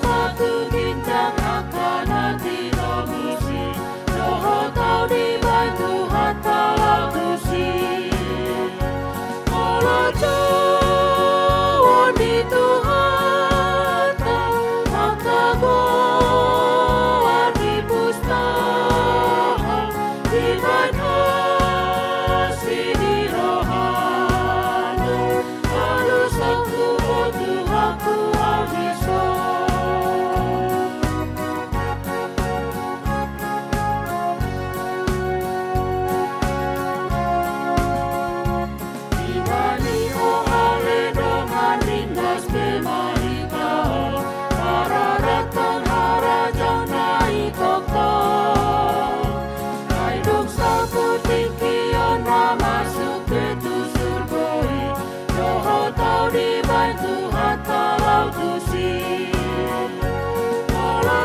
Batu bintang akan hati domisi. Roho kau dibantu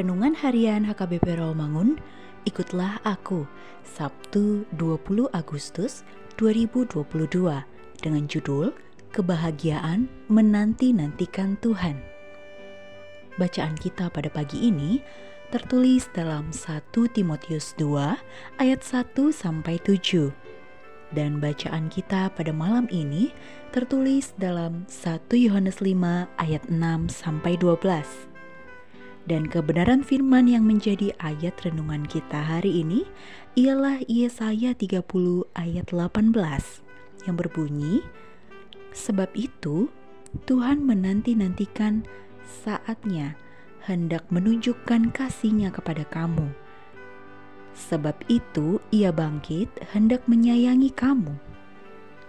Renungan Harian HKBP Rawamangun, ikutlah aku, Sabtu 20 Agustus 2022 dengan judul Kebahagiaan Menanti-Nantikan Tuhan. Bacaan kita pada pagi ini tertulis dalam 1 Timotius 2 ayat 1 sampai 7. Dan bacaan kita pada malam ini tertulis dalam 1 Yohanes 5 ayat 6 sampai 12. Dan kebenaran firman yang menjadi ayat renungan kita hari ini ialah Yesaya 30 ayat 18 yang berbunyi, Sebab itu Tuhan menanti-nantikan saatnya hendak menunjukkan kasihnya kepada kamu. Sebab itu ia bangkit hendak menyayangi kamu.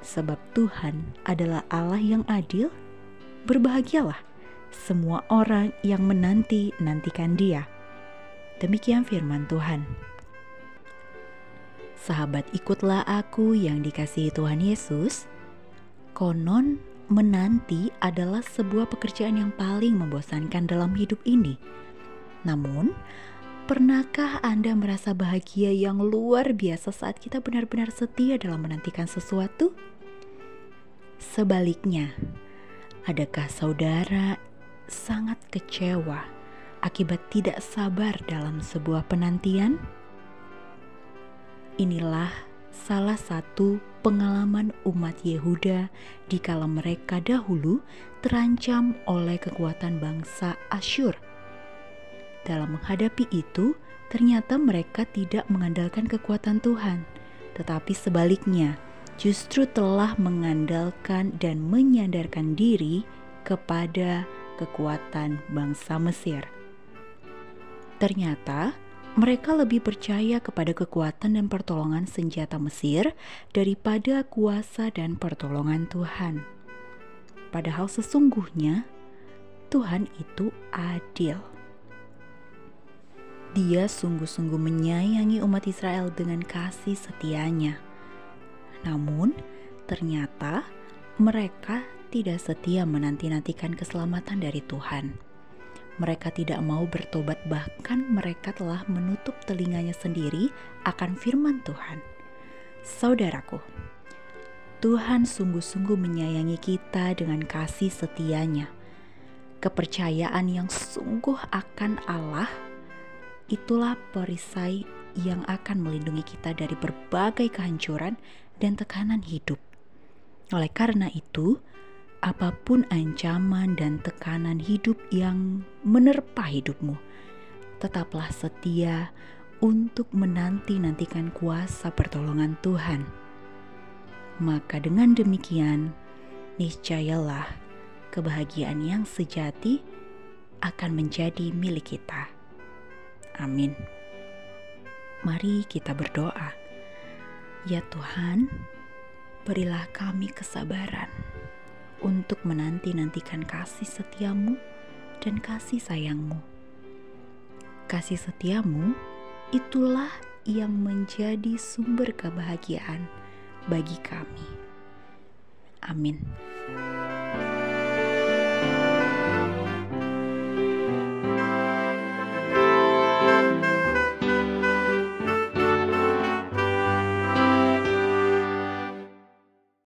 Sebab Tuhan adalah Allah yang adil, berbahagialah semua orang yang menanti-nantikan Dia. Demikian firman Tuhan. Sahabat, ikutlah aku yang dikasihi Tuhan Yesus. Konon, menanti adalah sebuah pekerjaan yang paling membosankan dalam hidup ini. Namun, pernahkah Anda merasa bahagia yang luar biasa saat kita benar-benar setia dalam menantikan sesuatu? Sebaliknya, adakah saudara sangat kecewa akibat tidak sabar dalam sebuah penantian? Inilah salah satu pengalaman umat Yehuda di kala mereka dahulu terancam oleh kekuatan bangsa Asyur. Dalam menghadapi itu, ternyata mereka tidak mengandalkan kekuatan Tuhan, tetapi sebaliknya justru telah mengandalkan dan menyandarkan diri kepada kekuatan bangsa Mesir. Ternyata mereka lebih percaya kepada kekuatan dan pertolongan senjata Mesir daripada kuasa dan pertolongan Tuhan. Padahal sesungguhnya Tuhan itu adil. Dia sungguh-sungguh menyayangi umat Israel dengan kasih setianya. Namun, ternyata mereka tidak setia menanti-nantikan keselamatan dari Tuhan. Mereka tidak mau bertobat, bahkan mereka telah menutup telinganya sendiri akan firman Tuhan. Saudaraku, Tuhan sungguh-sungguh menyayangi kita dengan kasih setianya. Kepercayaan yang sungguh akan Allah itulah perisai yang akan melindungi kita dari berbagai kehancuran dan tekanan hidup. Oleh karena itu, apa pun ancaman dan tekanan hidup yang menerpa hidupmu, tetaplah setia untuk menanti-nantikan kuasa pertolongan Tuhan. Maka dengan demikian, niscayalah kebahagiaan yang sejati akan menjadi milik kita. Amin. Mari kita berdoa. Ya Tuhan, berilah kami kesabaran untuk menanti-nantikan kasih setiamu dan kasih sayangmu. Kasih setiamu itulah yang menjadi sumber kebahagiaan bagi kami. Amin.